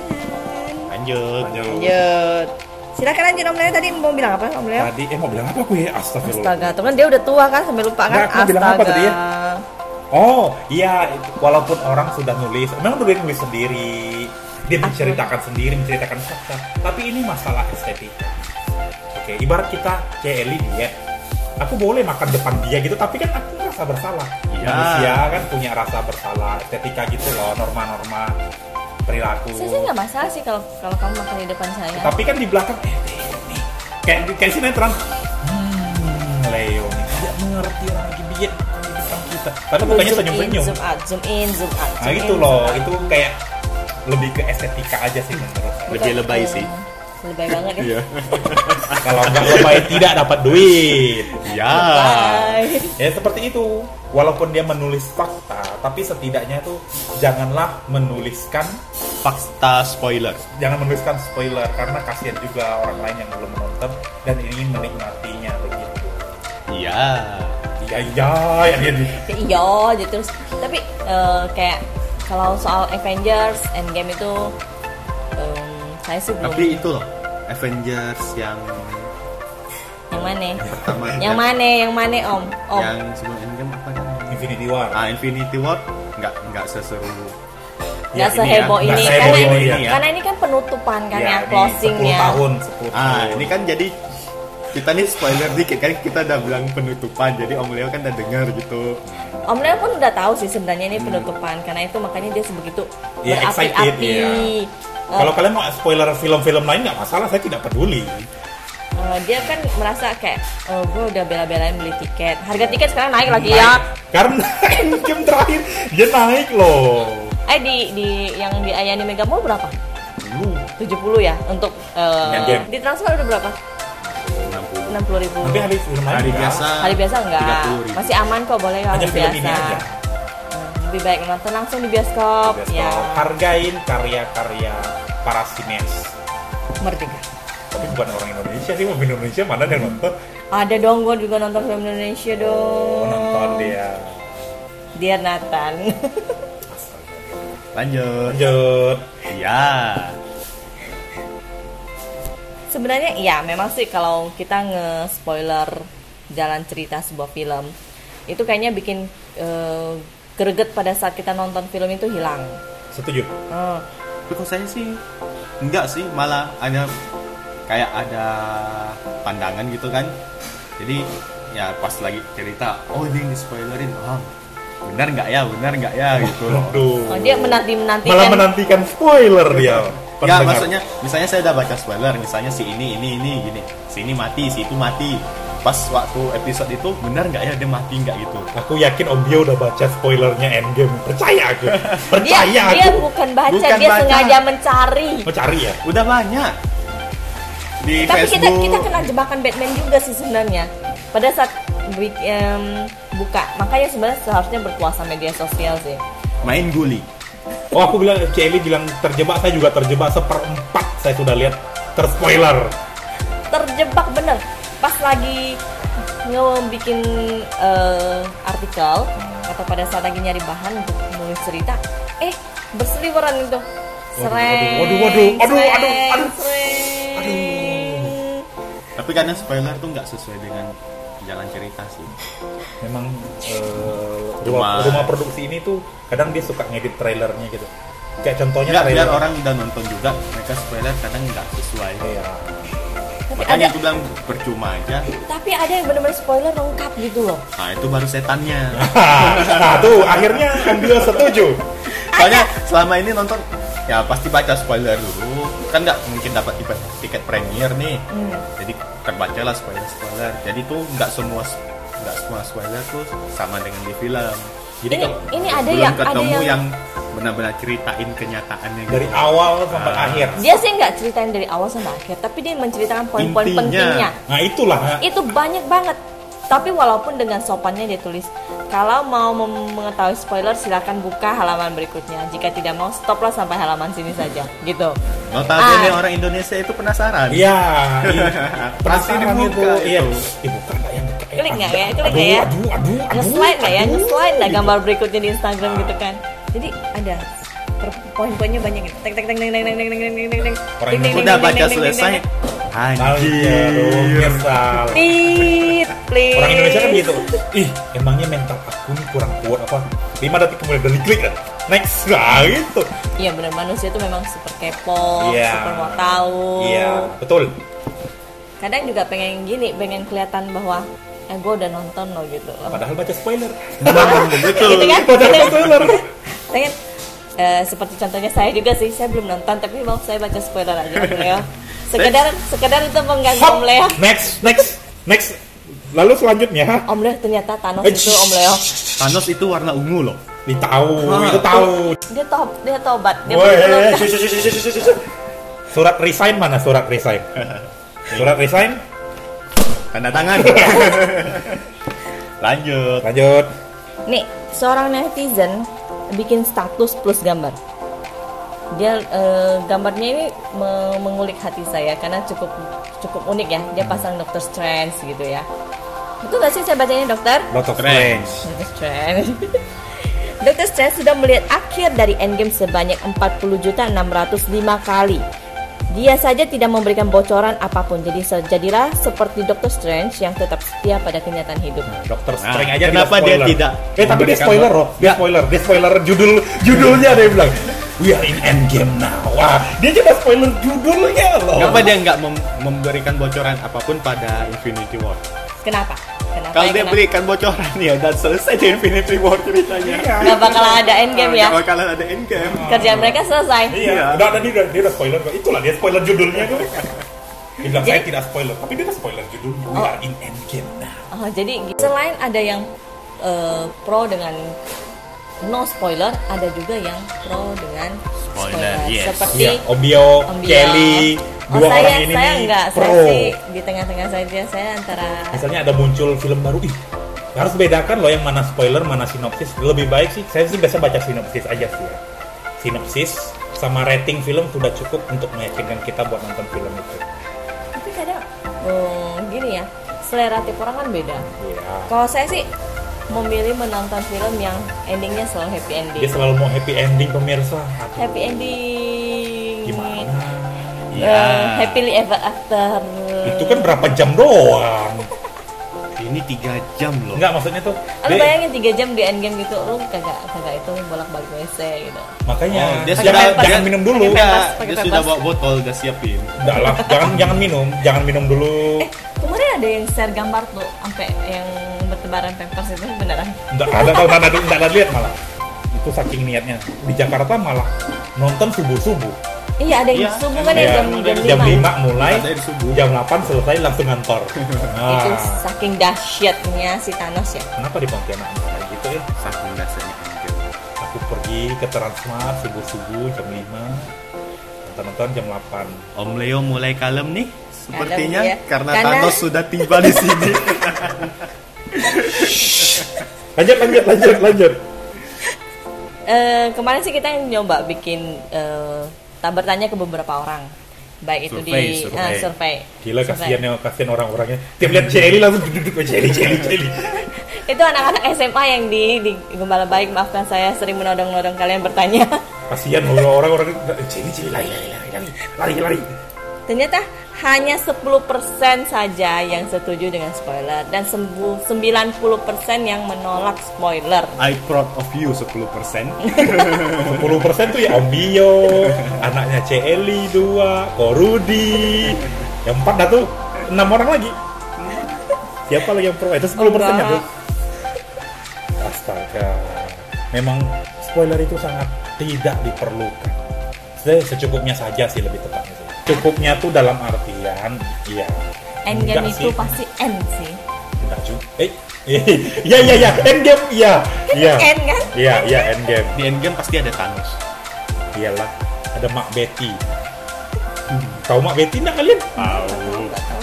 S2: Lanjut.
S1: Lanjut. Silakan lanjut Om Leo tadi mau bilang apa Om Leo?
S3: tadi eh mau bilang apa aku ya astagfirullah
S1: Astaga, tuh kan dia udah tua kan sampai lupa kan?
S3: Nggak, aku bilang apa tadi ya? oh iya walaupun orang sudah nulis memang udah nulis sendiri dia menceritakan sendiri menceritakan fakta tapi ini masalah estetika oke ibarat kita kayak Eli diet aku boleh makan depan dia gitu tapi kan aku merasa bersalah
S2: Iya.
S3: manusia kan punya rasa bersalah estetika gitu loh norma-norma perilaku
S1: Saya sih nggak masalah sih kalau kalau kamu makan di depan saya.
S3: tapi kan di belakang eh Leo nih kayak kayak sinetron hmm, Leo nih tidak mengerti orang lagi diet makan di depan kita karena bukannya
S1: zoom
S3: senyum
S1: in,
S3: senyum
S1: zoom out, zoom in, zoom out.
S3: nah
S1: zoom
S3: itu
S1: in,
S3: loh
S1: zoom out.
S3: itu kayak lebih ke estetika aja sih menurut saya
S2: Lebih lebay
S1: Eh,
S2: sih.
S1: Lebay banget ya.
S2: Iya. (laughs)
S3: kalau nggak lebay tidak dapat duit
S2: Ya.
S1: Bye.
S3: ya seperti itu walaupun dia menulis fakta tapi setidaknya tuh janganlah menuliskan
S2: Fakta spoiler.
S3: jangan menuliskan spoiler karena kasihan juga orang lain yang belum menonton dan ingin menikmatinya begitu
S2: Iya.
S3: iya iya ya dia di
S1: Ya, iya gitu terus tapi eh, kayak kalau soal Avengers Endgame itu saya sih belum.
S2: Tapi itu loh, Avengers yang
S1: yang mana?
S2: pertama
S1: yang mana? Yang mana om? Om.
S2: Yang sebelum Endgame apa namanya?
S3: Infinity War.
S2: Ah, Infinity War. Nggak nggak seseru.
S1: Nggak
S3: Ya, ini
S1: seheboh
S3: ya,
S1: ini, karena ini
S3: ini ya.
S1: karena ini kan penutupan kan
S3: Ya,
S1: ya,
S3: ini
S1: closingnya
S3: 10 tahun 10
S2: Ah,
S3: tahun.
S2: ini kan jadi kita nih spoiler dikit kan kita udah bilang penutupan jadi Om Leo kan udah dengar gitu.
S1: Om Leo pun udah tahu sih sebenarnya ini penutupan karena itu makanya dia sebegitu
S3: Ya, excited,
S1: berapi-api.
S3: ya.
S1: Eh,
S3: kalau kalian mau spoiler film-film lain nggak masalah saya tidak peduli.
S1: Eh, dia kan merasa kayak oh, gue udah bela-belain beli tiket. Harga tiket sekarang naik lagi ya.
S3: Naik. karena (laughs) Endgame terakhir dia naik loh.
S1: Eh di di yang di Ayani Mega Mall berapa?
S2: Lu
S1: 70 ya untuk eh,
S3: Endgame.
S1: di transfer udah berapa?
S2: 60.
S1: 60 ribu.
S3: Tapi hari
S2: Hari biasa
S1: hari biasa enggak
S2: 30.000.
S1: masih aman kok boleh hari biasa.
S3: ini aja
S1: lebih baik nonton langsung di bioskop,
S3: Bioskop.
S1: ya.
S3: Hargain karya-karya para sineas.
S1: Merdeka.
S3: Tapi bukan orang Indonesia sih mau Indonesia mana yang nonton?
S1: Ada dong gue juga nonton film Indonesia dong.
S3: Oh, nonton dia.
S1: Dear Nathan.
S2: Lanjut.
S3: lanjut.
S2: Iya.
S1: sebenarnya iya memang sih kalau kita nge-spoiler jalan cerita sebuah film itu kayaknya bikin eh, greget pada saat kita nonton film itu hilang
S3: setuju
S1: Hmm.
S2: Tapi kalau saya sih enggak sih, malah ada kayak ada pandangan gitu kan. Jadi ya pas lagi cerita, oh ini yang di spoilerin, oh benar nggak ya, benar nggak ya gitu.
S3: Aduh.
S1: Oh, dia menanti menantikan
S3: malah menantikan spoiler dia
S2: Ya maksudnya, misalnya saya udah baca spoiler, misalnya si ini, ini, ini, gini, si ini mati, si itu mati. Pas waktu episode itu benar nggak ya dia mati nggak gitu.
S3: Aku yakin Om Dio udah baca spoilernya Endgame. Percaya aku. (laughs)
S1: dia
S3: Percaya
S1: dia
S3: aku.
S1: bukan baca
S2: Bukan
S1: dia
S2: baca.
S1: sengaja mencari
S3: Mau cari ya?
S2: Udah banyak di
S1: tapi kita
S2: Facebook.
S1: kita kena jebakan Batman juga sih sebenarnya pada saat em, buka makanya sebenarnya seharusnya berkuasa media sosial sih
S2: main guli.
S3: Oh aku bilang Celi bilang terjebak saya juga terjebak seperempat saya sudah lihat terspoiler.
S1: terjebak bener pas lagi ngebikin eh, artikel atau pada saat lagi nyari bahan untuk menulis cerita eh berseliweran itu sereng
S3: waduh, waduh, aduh,
S1: sereng,
S3: aduh, aduh.
S1: sereng.
S2: Tapi kadang spoiler tuh nggak sesuai dengan jalan cerita sih.
S3: Memang
S2: Cuma-
S3: rumah, rumah produksi ini tuh kadang dia suka ngedit trailernya gitu. Kayak contohnya
S2: Nggak, biar
S3: trailer.
S2: orang udah nonton juga, mereka spoiler kadang nggak sesuai.
S3: Iya.
S1: Tapi
S2: Makanya
S1: ada
S2: aku bilang percuma aja.
S1: tapi ada yang benar-benar spoiler lengkap gitu loh
S2: Nah itu baru setannya. (laughs)
S3: nah tuh akhirnya Dio setuju.
S2: Soalnya selama ini nonton ya pasti baca spoiler dulu. Kan nggak mungkin dapat tiket, tiket premier nih.
S1: Hmm.
S2: Jadi terbaca lah spoiler spoiler. Jadi tuh nggak semua nggak semua spoiler tuh sama dengan di film. Jadi
S1: Ini-
S2: kalau
S1: ini ada
S2: belum
S1: yang- ada
S2: ketemu
S1: yang-
S2: yang benar-benar ceritain kenyataannya gitu.
S3: Dari awal sampai
S2: Ah.
S3: akhir.
S1: dia sih nggak ceritain dari awal sampai akhir tapi dia menceritakan poin-poin pentingnya
S3: Nah itulah.
S1: itu banyak banget tapi walaupun dengan sopannya dia tulis kalau mau mengetahui spoiler silakan buka halaman berikutnya jika tidak mau stoplah sampai halaman sini saja gitu
S2: Notabene
S1: Ah.
S2: orang Indonesia itu penasaran.
S3: Iya, iya. (laughs)
S2: Pasti
S3: Penasaran
S2: dibuka
S3: itu. Iya, dibuka nggak ya?
S1: Klik nggak ya? Klik nggak ya?
S3: Aduh, aduh, aduh.
S1: nge-slide nggak ya nge-slide nggak gambar berikutnya di Instagram gitu kan jadi ada poin-poinnya banyak gitu teng teng teng teng teng teng teng teng teng teng teng
S3: Orang
S1: Ting, ting,
S2: Udah baca selesai.
S3: Anjir.
S1: Tit, please.
S3: Orang Indonesia kan gitu. Ih, emangnya mental aku nih kurang kuat apa? 5 detik kemudian udah diklik kan. Next, nah gitu.
S1: Iya benar manusia tuh memang super kepo,
S3: Iya.
S1: super mau tahu.
S3: Iya, betul.
S1: Kadang juga pengen gini, pengen kelihatan bahwa eh gue udah nonton loh gitu. loh.
S3: Padahal baca spoiler.
S2: Betul. (laughs)
S1: gitu kan?
S3: Padahal
S1: Gitu kan?
S3: spoiler. (laughs)
S1: Pengen eh, seperti contohnya saya juga sih, saya belum nonton tapi mau saya baca spoiler aja Leo. (laughs) Sekedar sekedar itu mengganggu Om Leo.
S3: next, next, next. Lalu selanjutnya,
S1: Om Leo ternyata Thanos
S3: Eh,
S1: itu Om Leo.
S2: Thanos itu warna ungu loh.
S3: Nih tahu,
S2: Hah.
S3: itu tahu.
S1: Dia top, dia tobat, dia
S3: shh. Surat resign mana surat resign? Surat resign?
S2: Tanda tangan. (laughs) Lanjut.
S3: Lanjut.
S1: Nih, seorang netizen bikin status plus gambar. Dia eh, gambarnya ini me- mengulik hati saya karena cukup cukup unik ya. Dia pasang Doctor Strange gitu ya. Betul gak sih saya bacanya dokter?
S3: Doctor
S2: Strange.
S1: Doctor Strange. Doctor (laughs) Strange sudah melihat akhir dari Endgame sebanyak 40 juta 605 kali. Dia saja tidak memberikan bocoran apa pun. Jadi jadilah seperti Doctor Strange yang tetap setia pada kenyataan hidup.
S3: Dokter
S2: Nah,
S3: Strange aja
S2: kenapa dia tidak
S3: Eh tapi dia spoiler loh. Dia spoiler. Dia spoiler judul judulnya dia bilang. We are in Endgame now. Wah, dia juga spoiler judulnya loh.
S2: Kenapa dia nggak mem- memberikan bocoran apa pun pada Infinity War?
S1: Kenapa? Kenapa?
S2: Kalau
S1: ya,
S2: dia
S1: kenapa?
S2: berikan bocoran ya dan selesai di Infinity War ceritanya.
S3: Iya.
S1: Nggak bakalan ada endgame ya.
S2: Nggak bakalan ada endgame.
S1: Kerjaan mereka selesai.
S3: Iya, udah, udah, dia, udah, dia udah spoiler kok. Itulah dia spoiler judulnya tuh. Dia bilang saya
S1: Jadi-
S3: tidak spoiler, tapi dia udah spoiler judulnya. We
S1: Oh.
S3: are in Endgame now.
S1: Oh, jadi selain ada yang eh, pro dengan no spoiler, ada juga yang pro dengan
S2: Spoiler, yes.
S1: Seperti
S3: Iya, Obio,
S1: Om Bio.
S3: Kelly,
S1: Oh,
S3: dua
S1: saya,
S3: orang ini
S1: saya
S3: nih
S1: enggak,
S3: pro.
S1: saya sih di tengah-tengah saja saya antara
S3: Misalnya ada muncul film baru, ih harus bedakan loh yang mana spoiler, mana sinopsis. Lebih baik sih, saya sih biasa baca sinopsis aja sih ya. Sinopsis sama rating film sudah cukup untuk meyakinkan kita buat nonton film itu.
S1: tapi kadang oh, gini ya, selera tiap orang kan beda.
S3: Iya.
S1: Kalau saya sih memilih menonton film yang endingnya selalu happy ending.
S3: Dia selalu mau happy ending pemirsa. Aduh,
S1: Happy ending.
S3: Gimana?
S1: Eh,
S2: Ya.
S1: happily ever after.
S3: Itu kan berapa jam doang?
S2: Ini tiga jam loh.
S3: Enggak maksudnya tuh. Dia-
S1: bayangin 3 jam di endgame gitu, lu kagak kagak itu bolak-balik WC gitu.
S3: makanya
S2: Oh, dia
S3: jangan,
S2: sudah
S3: jangan
S2: dia-
S3: minum dulu.
S1: pempas, pakai
S2: dia sudah bawa botol, udah siapin.
S3: Enggak lah, jangan jangan minum, jangan minum dulu.
S1: Eh, kemarin ada yang share gambar tuh sampai yang bertebaran pampers itu beneran.
S3: Enggak ada enggak ada enggak ada lihat malah. Itu saking niatnya. Di Jakarta malah nonton subuh-subuh.
S1: Iya, ada yang
S2: Iya,
S1: subuh kan ya
S3: Iya,
S1: jam jam,
S3: jam
S1: 5.
S3: 5 mulai,
S2: Ada di subuh.
S3: jam 8 selesai langsung kantor. (laughs)
S1: Itu
S3: Nah,
S1: saking dahsyatnya si Thanos ya.
S3: kenapa di Pontianak kayak gitu ya?
S2: Saking dasarnya endgame.
S3: Aku pergi ke Transmart subuh-subuh jam 5 nonton-nonton jam 8
S2: Om Leo mulai kalem nih. Sepertinya
S1: ya.
S2: karena,
S1: Karena-
S2: Thanos sudah tiba di sini. (laughs)
S3: lanjut lanjut lanjut lanjut
S1: Eh, kemarin sih kita yang nyoba bikin eh, tak bertanya ke beberapa orang. Baik itu
S2: Survei,
S1: di
S2: survei.
S1: ah, survei.
S3: gila kasihan ya kasihan orang-orangnya tiap lihat Celi langsung duduk duduk Celi Celi Celi (laughs)
S1: Itu anak-anak SMA yang di di Gembala Baik, maafkan saya sering menodong-nodong kalian bertanya.
S3: kasihan orang-orang Celi Celi lari lari lari lari lari lari
S1: Ternyata hanya 10% saja yang setuju dengan spoiler dan sembu- 90% yang menolak spoiler.
S2: I proud of you 10%.
S3: 10% (laughs) tuh ya Om Bio anaknya Celi dua Korudi yang empat dah tuh enam orang lagi siapa lagi yang pro itu 10% nya
S1: Enggak.
S3: tuh astaga memang spoiler itu sangat tidak diperlukan Se- secukupnya saja sih lebih tepatnya. Cukupnya tuh dalam artian iya
S1: Endgame
S3: enggak
S1: itu
S3: sih.
S1: pasti end sih.
S3: enggak juga eh (laughs) iya iya iya endgame iya iya
S1: End kan?
S3: iya iya endgame
S2: Di endgame pasti ada Thanos.
S3: iyalah ada Mak Betty tahu Mak Betty enggak kalian
S2: Tahu.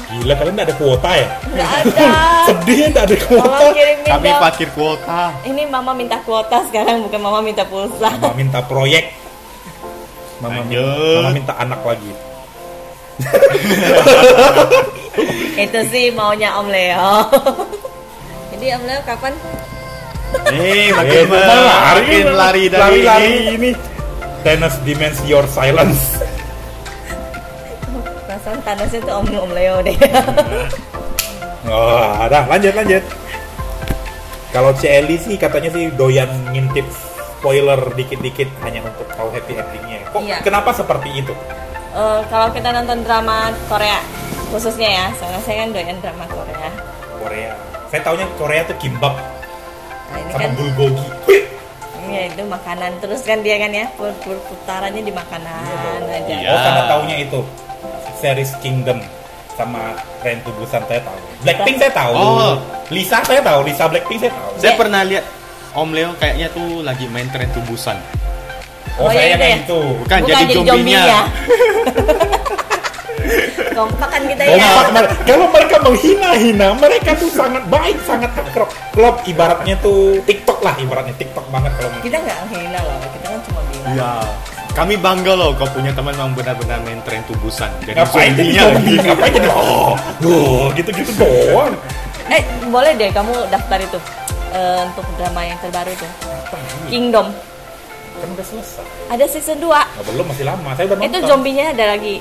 S3: Gila kalian nggak ada kuota ya?
S1: Nggak (laughs) ada.
S3: Sedih ya nggak ada kuota.
S2: Kami parkir kuota.
S1: Ini mama minta kuota sekarang bukan mama minta pulsa.
S3: Mama minta proyek. Mama,
S2: Lanjut.
S3: mama minta anak lagi. (laughs)
S1: Itu sih maunya Om Leo. (laughs) Jadi Om Leo kapan?
S2: Eh, (laughs)
S3: Eh,
S2: makin,
S3: makin
S2: makin lari dari
S3: lari-lari
S2: ini.
S3: ini. Tennis demands your silence.
S1: Perasaan Thanosnya tuh Om Om Leo deh.
S3: Oh, ada lanjut lanjut. Kalau Celi sih katanya sih doyan ngintip spoiler dikit-dikit hanya untuk tahu happy endingnya. Kok
S1: Iya.
S3: kenapa seperti itu?
S1: Eh, kalau kita nonton drama Korea khususnya ya, soalnya saya kan doyan drama Korea.
S3: Korea. Saya taunya Korea tuh kimbap
S1: Nah, ini
S3: sama
S1: kan
S3: bulgogi.
S1: Ini itu makanan terus kan dia kan ya pur- pur- putarannya di makanan aja.
S2: Iya.
S3: Oh, sama taunya itu series Kingdom sama to Busan saya tahu. Blackpink saya tahu.
S2: Oh.
S3: Lisa saya tahu. Lisa Blackpink saya tahu.
S2: Saya
S1: Dia-
S2: pernah lihat Om Leo kayaknya tuh lagi main tren tubusan.
S3: Oh,
S1: Oh,
S3: saya
S1: iya,
S3: yang
S1: iya.
S3: itu.
S2: Bukan, jadi, zombinya. (laughs)
S1: Kompak kan kita ya.
S3: Pak, mer- kalau mereka menghina-hina, mereka tuh sangat baik, sangat akrab. Klub ibaratnya tuh TikTok lah, ibaratnya TikTok banget kalau
S1: Kita nggak hina loh, kita kan cuma bilang.
S2: Iya. Kami bangga loh kau punya teman yang benar-benar main tren tubusan. Jadi
S3: ngapain jadi
S2: zombinya
S3: zombie, ngapain jadi oh, oh, gitu-gitu doang.
S1: Eh, boleh deh kamu daftar itu eh, untuk drama yang terbaru tuh. Kingdom.
S3: Kan udah selesai.
S1: Ada season 2.
S3: Oh, belum masih lama, saya udah nonton.
S1: Itu zombinya ada lagi.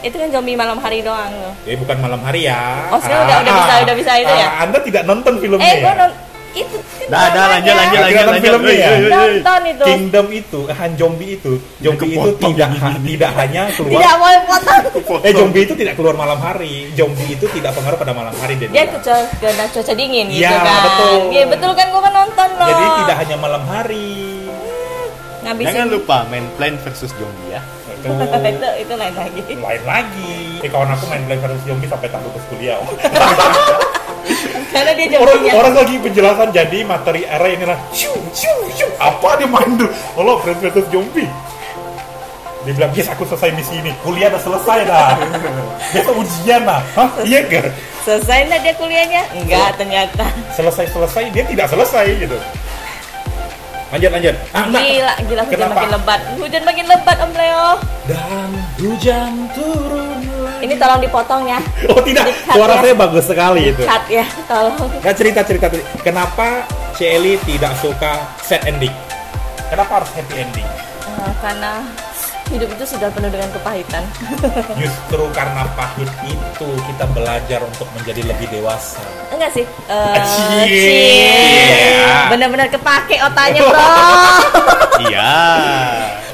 S1: Itu kan zombie malam hari doang loh.
S3: Eh bukan malam hari ya.
S1: Oh, sekarang udah- udah bisa- udah bisa itu ya?
S3: Ah, Anda tidak nonton filmnya
S1: Eh,
S3: ya?
S1: gua non itu kan
S2: Dah, dah,
S1: dramanya.
S2: lanjut, lanjut,
S3: Tidak
S2: lanjut,
S3: nonton
S2: lanjut.
S3: filmnya ya?
S1: Nonton itu.
S3: Kingdom itu, Han zombie itu, zombie itu tidak tidak hanya keluar
S1: Tidak boleh potong.
S3: Eh zombie itu tidak keluar malam hari. Zombie itu tidak pengaruh pada malam hari dia.
S1: Dia
S3: bilang.
S1: cuaca dingin gitu
S3: Iya,
S1: kan.
S3: betul.
S1: Iya, betul kan gua kan nonton loh.
S3: Jadi tidak hanya malam hari.
S1: Ngabisin
S2: Jangan lupa main Plan versus Zombie ya.
S3: Itu
S1: itu itu lain lagi.
S3: lain lagi. Eh kawan aku main Black versus Zombie sampai tak lulus kuliah.
S1: Karena dia
S3: orang
S1: zombinya.
S3: orang lagi penjelasan jadi materi era ini lah. Apa dia main dulu? Allah Black versus Zombie. Dia bilang, yes aku selesai misi ini. Kuliah udah selesai dah. (laughs) Besok ujian lah. Hah? Iya gak?
S1: Selesai nggak dia kuliahnya? Enggak ternyata.
S3: Selesai-selesai, dia tidak selesai gitu. Lanjut, lanjut. Ah.
S1: Gila, gila hujan
S3: Kenapa?
S1: makin lebat. Hujan makin lebat Om Leo.
S3: Dan hujan turun lagi.
S1: Ini tolong dipotong ya.
S3: Oh tidak,
S1: Di-cut
S3: suara
S1: ya.
S3: saya bagus sekali itu.
S1: Cut ya, tolong.
S3: Nggak cerita cerita. Kenapa Celi tidak suka sad ending? Kenapa harus happy ending?
S1: Eh, karena hidup itu sudah penuh dengan kepahitan. (laughs)
S3: Justru karena pahit itu kita belajar untuk menjadi lebih dewasa.
S1: Enggak sih. Eh, (laughs)
S3: cie.
S1: Bener-bener kepake otaknya, Bro. (laughs)
S2: Iya.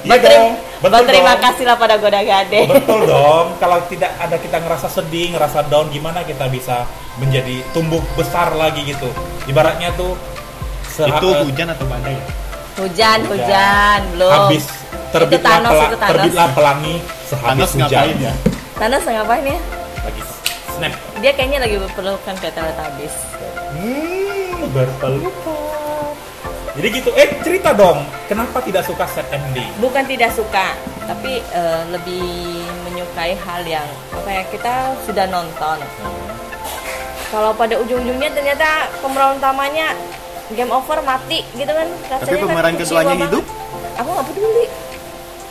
S3: Iya dong, betul
S1: berterima
S3: dong.
S1: kasih lah pada Goda Gade.
S3: Betul dong. Kalau tidak ada kita ngerasa sedih, ngerasa down, gimana kita bisa menjadi tumbuh besar lagi gitu? Ibaratnya tuh
S2: Itu hujan atau badai? ya?
S1: Hujan, hujan, belum.
S3: habis terbitlah,
S1: Thanos,
S3: pela-
S1: itu Thanos.
S3: terbitlah pelangi sehabis
S2: Thanos
S3: hujan.
S2: ngapain ya?
S1: Thanos ngapain ya?
S3: Lagi snap.
S1: Dia kayaknya lagi berpelukan kayak Teletubbies.
S3: Hmm, berpelukan. Jadi gitu. Eh cerita dong. Kenapa tidak suka set ending?
S1: Bukan tidak suka, tapi eh, lebih menyukai hal yang apa ya kita sudah nonton. Kalau pada ujung-ujungnya ternyata pemeran utamanya game over mati gitu kan rasanya
S2: Tapi
S1: kan
S2: pemeran
S1: kecewa
S2: keduanya
S1: banget.
S2: hidup?
S1: Aku nggak peduli.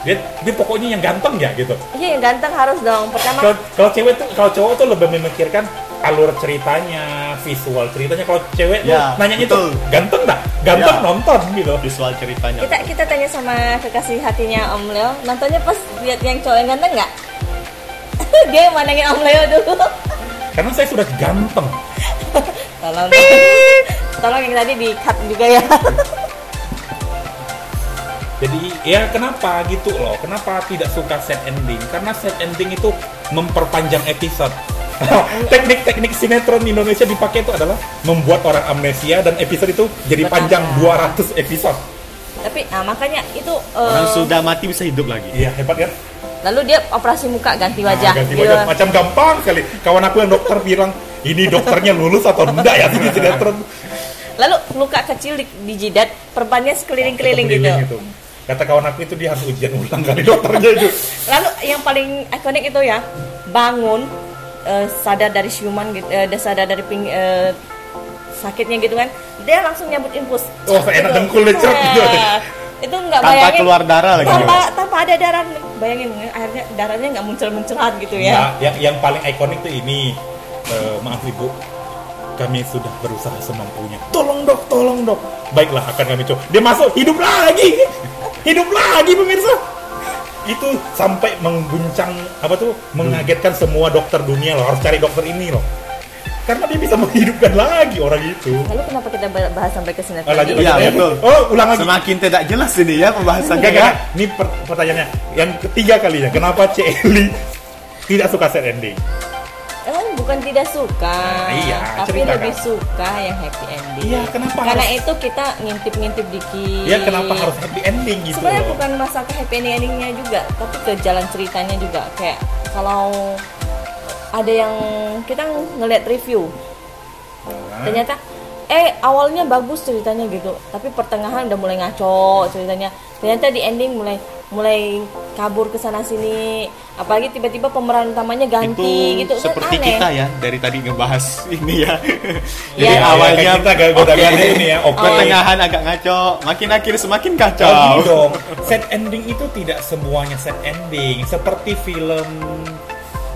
S3: Dia, dia pokoknya yang ganteng ya gitu.
S1: Iya yang ganteng harus dong. Pertama
S3: Kalau kalau cewek tuh kalau cowok tuh lebih memikirkan alur ceritanya, visual ceritanya. Kalau cewek tuh
S2: Ya,
S3: nanya itu ganteng dah, ganteng
S2: Ya.
S3: nonton gitu.
S2: Visual ceritanya.
S1: kita kita tanya sama kekasih hatinya Om Leo, nontonnya pas lihat yang cowok yang ganteng nggak? (laughs) Dia yang manangin Om Leo dulu.
S3: Karena saya sudah ganteng. (laughs)
S1: Tolong, tolong yang tadi di cut juga ya. (laughs)
S3: Jadi ya kenapa gitu loh? Kenapa tidak suka set ending? Karena set ending itu memperpanjang episode. (laughs) Teknik-teknik sinetron di Indonesia dipakai itu adalah membuat orang amnesia dan episode itu jadi panjang
S1: Bertambah.
S3: 200 episode.
S1: Tapi nah makanya itu
S2: Orang sudah mati bisa hidup lagi.
S3: Iya hebat kan?
S1: lalu dia operasi muka ganti
S3: Nah,
S1: wajah.
S3: ganti
S1: gitu.
S3: wajah macam gampang sekali. Kawan aku yang dokter bilang ini dokternya lulus atau enggak ya di sinetron.
S1: Lalu luka kecil di, di jidat, perbannya sekeliling-keliling gitu.
S3: Keliling Kata kawan aku itu dia harus ujian ulang kali (laughs) dokternya itu.
S1: Lalu yang paling ikonik itu ya bangun eh, sadar dari siuman gitu dia sadar dari ping, eh, sakitnya gitu kan dia langsung nyambut infus
S3: Oh, enak dengkul dia, cerut gitu.
S1: Nah, itu nggak
S2: Tanpa
S1: bayangin.
S2: keluar darah lagi.
S1: tanpa tanpa ada darah. Bayangin akhirnya darahnya nggak muncul munculan gitu ya.
S3: Nah, yang yang paling ikonik tuh ini. Eh, maaf ibu kami sudah berusaha semampunya. Tolong dok tolong dok. Baiklah akan kami coba. Dia masuk. Hidup lagi. Hidup lagi pemirsa. Itu sampai mengguncang apa tuh? Mengagetkan semua dokter dunia loh. Harus cari dokter ini loh. Karena dia bisa menghidupkan lagi orang itu.
S1: Lalu kenapa kita bahas sampai ke sini?
S3: Ah, lanjut,
S1: tadi?
S3: Lanjut,
S2: betul.
S3: oh ulang lagi.
S2: Semakin tidak jelas ini ya pembahasan
S3: Enggak, enggak. Ini per- pertanyaannya. Yang ketiga kalinya. Kenapa Celi tidak suka set ending?
S1: Eh, bukan tidak suka
S3: Nah, iya,
S1: tapi
S3: ceritakan.
S1: lebih suka yang happy ending.
S3: Iya, kenapa
S1: karena
S3: harus-
S1: itu kita ngintip-ngintip dikit.
S3: Ya kenapa harus happy ending gitu
S1: sebenarnya
S3: loh?
S1: bukan masalah happy endingnya juga tapi ke jalan ceritanya juga. Kayak kalau ada yang kita ngeliat review.
S3: Nah,
S1: ternyata eh awalnya bagus ceritanya gitu tapi pertengahan udah mulai ngaco ceritanya ternyata di ending mulai mulai kabur ke sana sini apalagi tiba-tiba pemeran utamanya ganti
S2: itu
S1: gitu kan
S2: seperti
S1: aneh.
S2: kita ya dari tadi ngebahas ini ya. (laughs)
S1: Jadi
S2: Jadi
S1: Ya,
S2: awalnya
S3: kita gak goda
S2: oke.
S3: ini ya, oke.
S2: Pertengahan agak ngaco, makin akhir semakin
S3: Oh,
S2: kacau.
S3: gini dong. (laughs) Set ending itu tidak semuanya set ending. Seperti film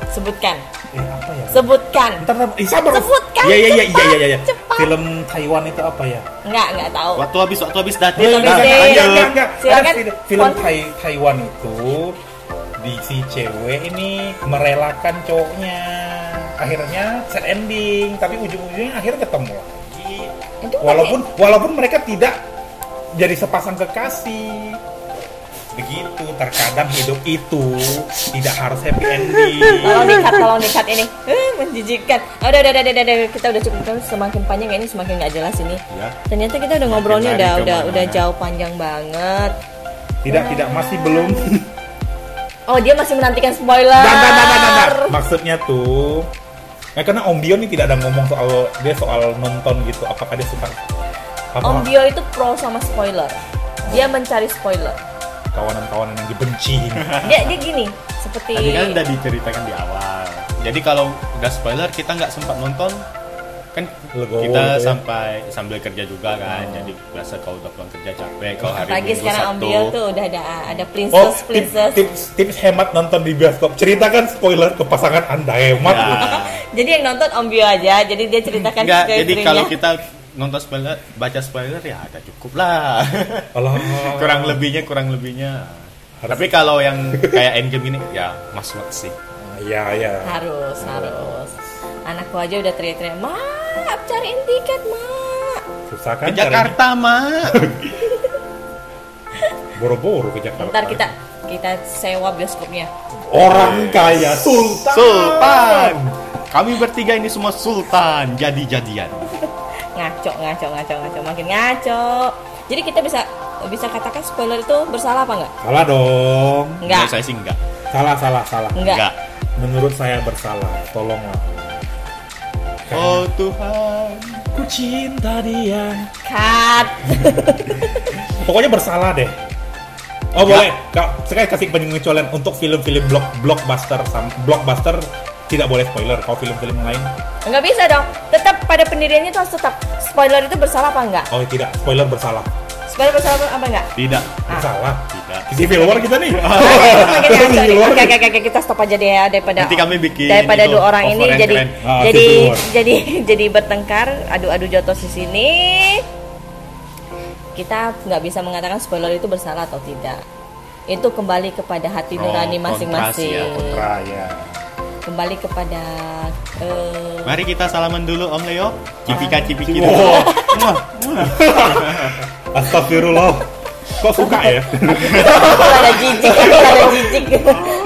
S1: sebutkan
S3: eh apa ya?
S1: sebutkan
S3: Ntar, ntar, eh, sabar.
S1: Sebutkan,
S3: Iya iya iya
S1: cepat,
S3: iya iya. Film Taiwan itu apa ya?
S1: nggak nggak tahu
S2: Waktu habis waktu habis dating.
S1: Belum
S2: Nah,
S1: habis
S3: enggak,
S1: dating.
S3: enggak, enggak, enggak.
S1: Silakan.
S3: Film, Tai Taiwan itu di si cewek ini merelakan cowoknya. Akhirnya set ending, tapi ujung-ujungnya akhirnya ketemu lagi.
S1: Itu
S3: Walaupun walaupun mereka tidak jadi sepasang kekasih. Begitu, terkadang hidup itu tidak harus happy ending.
S1: tolong dikat tolong dikat ini eh, menjijikkan Oh, udah, udah udah udah udah kita udah cukup kan semakin panjang ini semakin nggak jelas ini
S2: Ya.
S1: ternyata kita udah ngobrolnya udah udah
S2: mana-mana.
S1: udah jauh panjang banget
S3: Tidak tidak masih belum. (laughs)
S1: oh dia masih menantikan spoiler
S3: Nah, nah, nah, nah, nah, nah. Maksudnya tuh Ya, karena Om Bio ini tidak ada ngomong soal dia soal nonton gitu. Apakah dia suka apa
S1: Om Bio itu pro sama spoiler dia mencari spoiler
S3: kawanan-kawanan yang dibenci (laughs)
S1: dia dia gini seperti
S2: Tadi kan udah diceritakan di awal. Jadi kalau udah spoiler kita nggak sempat nonton kan
S3: Legowo
S2: kita
S3: gitu ya.
S2: sampai sambil kerja juga kan. Jadi biasa kalau udah pulang kerja capek kalau hari
S1: apalagi
S2: Minggu
S1: sekarang Om
S2: Sabtu.
S1: Bio tuh udah ada ada
S3: Oh,
S1: princess
S3: tips,
S1: princess
S3: tips, tips hemat nonton di bioskop. Ceritakan spoiler ke pasangan Anda hemat.
S2: Ya. (laughs)
S1: jadi yang nonton Om Bio aja jadi dia ceritakan
S2: Enggak,
S1: ke
S2: jadi kalau kita nonton spoiler, baca spoiler ya ada cukup lah.
S3: Alah. (laughs)
S2: kurang lebihnya, kurang lebihnya.
S3: Harus-
S2: Tapi kalau yang kayak endgame ini ya mas mat sih.
S3: Iya, iya.
S1: harus harus anakku aja udah teriak-teriak mak cariin tiket mak
S3: Susah kan
S2: Ke Jakarta, Mak.
S3: carinya? (laughs) Boro-boro ke Jakarta.
S1: ntar kita kita sewa bioskopnya
S3: orang kaya sultan.
S2: Sultan. Kami bertiga ini semua sultan jadi-jadian.
S1: Ngaco ngaco ngaco ngaco makin ngaco jadi kita bisa bisa katakan spoiler itu bersalah apa enggak
S3: Salah dong.
S1: enggak
S2: Menurut saya sih enggak.
S3: Salah, salah, salah.
S1: enggak,
S2: Enggak.
S3: Menurut saya bersalah. Tolonglah.
S2: Oh Tuhan.
S3: Ku cinta dia.
S1: cut (laughs)
S3: Pokoknya bersalah deh. Oh boleh, Kak, sekali kasih pengecualian untuk film-film block blockbuster sam- blockbuster tidak boleh spoiler. Kalau film-film lain,
S1: enggak bisa dong tetap pada pendiriannya itu harus tetap spoiler itu bersalah apa enggak
S3: oh tidak, spoiler bersalah.
S1: spoiler bersalah apa enggak
S2: Tidak.
S1: Ah.
S3: Bersalah.
S2: Tidak.
S3: Civil War kita nih. (laughs) War.
S1: Oke, oke, oke, kita stop aja deh ya daripada
S2: Nanti kami bikin
S1: daripada dua orang ini jadi.
S3: Ah,
S1: jadi jadi (laughs) jadi bertengkar adu-adu jotos di sini. Kita nggak bisa mengatakan spoiler itu bersalah atau tidak. Itu kembali kepada hati
S2: Pro,
S1: nurani
S2: kontra
S1: masing-masing.
S2: sih ya, kontra.
S3: ya.
S1: Kembali kepada eh,
S2: Mari kita salaman dulu Om Leo. Cipika cipiki.
S3: Wow. (laughs) Astagfirullah. Kok suka ya?
S1: ada jijik, ada jijik.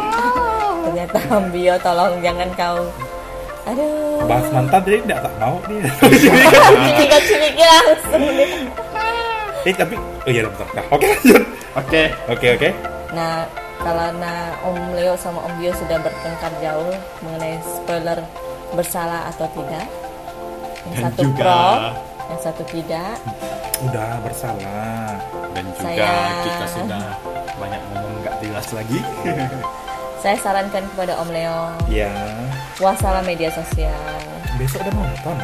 S1: (laughs) Ternyata Ambio tolong jangan kau Aduh.
S3: Bahas mantan jadi tidak tak mau dia. (laughs)
S1: Cipika-cipiki langsung
S3: eh tapi oh iya bentar. Nah, oke lanjut.
S2: Oke.
S3: Oke oke.
S1: Nah, kalau nah Om Leo sama Om Bio sudah bertengkar jauh mengenai spoiler bersalah atau tidak. Yang
S2: Dan
S1: satu
S2: juga-
S1: pro, yang satu tidak.
S3: Udah bersalah.
S2: Dan juga
S1: Saya-
S2: kita sudah banyak ngomong nggak jelas lagi. (laughs)
S1: Saya sarankan kepada Om Leo
S3: Ya.
S1: puasalah media sosial.
S3: Besok udah nonton.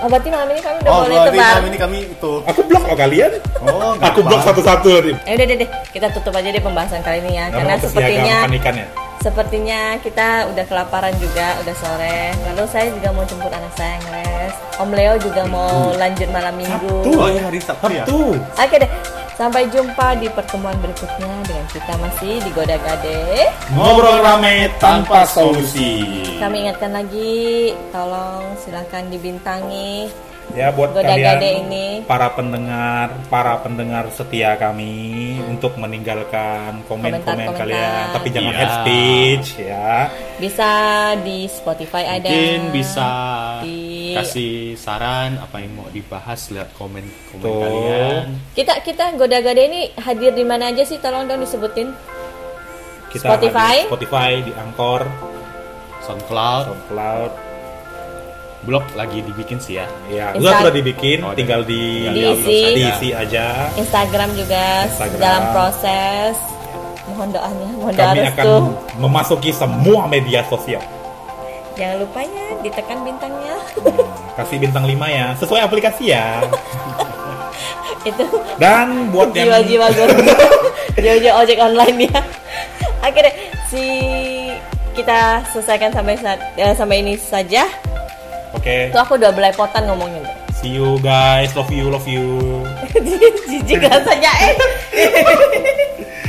S1: Oh, berarti malam ini kami udah
S2: Oh,
S1: boleh
S2: berarti
S1: tebar.
S2: malam ini kami itu.
S3: Aku blok lo kalian.
S2: Oh,
S3: Aku blok satu-satu nanti.
S1: Eh udah deh deh, kita tutup aja deh pembahasan kali ini ya.
S3: Nggak
S1: Karena sepertinya
S3: makan ikannya.
S1: sepertinya kita udah kelaparan juga, udah sore. Lalu saya juga mau jemput anak saya yang les. Om Leo juga mau lanjut malam minggu.
S3: Sabtu.
S2: Oh, ya hari Sabtu ya.
S3: Tuh.
S1: Oke deh, sampai jumpa di pertemuan berikutnya dengan kita masih di Goda Gade.
S3: Ngobrol rame tanpa solusi.
S1: Kami ingatkan lagi, tolong silahkan dibintangi
S3: Ya buat
S1: Goda
S3: kalian
S1: Gade ini.
S3: para pendengar, para pendengar setia kami untuk meninggalkan komen-komen
S1: Komentar-komentar.
S3: kalian, tapi jangan
S2: Iya.
S3: head speech ya.
S1: Bisa di Spotify ada.
S2: Mungkin bisa
S1: Di-
S2: kasih saran apa yang mau dibahas lihat komen komen
S3: Tuh.
S2: kalian.
S1: Kita kita Goda Gade ini hadir di mana aja sih? Tolong dong disebutin.
S3: Kita
S1: Spotify?
S3: Spotify di Anchor,
S2: SoundCloud,
S3: SoundCloud.
S2: Blog lagi dibikin sih ya.
S3: Ya,
S1: Insta-
S3: sudah dibikin,
S2: Oh,
S3: tinggal di
S1: Diisi.
S3: diisi aja.
S1: Instagram juga
S3: Instagram.
S1: dalam proses. Mohon doanya, mohon doa
S3: Kami akan memasuki semua media sosial.
S1: Jangan lupanya ditekan bintangnya.
S3: Kasih bintang 5 ya, sesuai aplikasi ya. (laughs)
S1: Itu
S3: Dan buat yang
S1: jiwa-jiwa gue (laughs) jiwa-jiwa ojek online ya oke deh si kita selesaikan sampai saat eh, sampai ini saja
S3: Oke,
S1: tuh aku udah belepotan ngomongnya tuh.
S3: see you guys, love you, love you. (laughs)
S1: jijik rasanya eh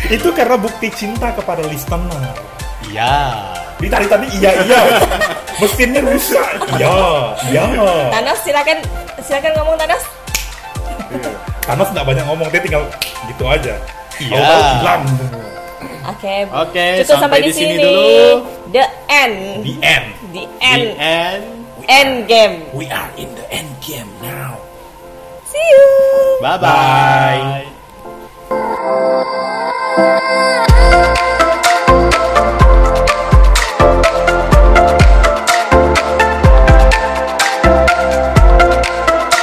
S1: (laughs)
S3: Itu karena bukti cinta kepada listener.
S2: Iya.
S3: Ditari tadi iya iya. Mesinnya rusak. Iya, iya.
S1: Thanos silakan silakan ngomong Thanos
S3: Thanos nggak banyak ngomong, dia tinggal gitu aja.
S2: Iya.
S3: Hilang.
S1: oke
S2: Oke,
S1: cukup
S2: sampai di sini dulu.
S1: the end
S3: The end.
S1: the
S2: The end
S1: End game.
S3: We are in the end game now.
S1: See you.
S2: Bye
S3: bye.
S2: bye.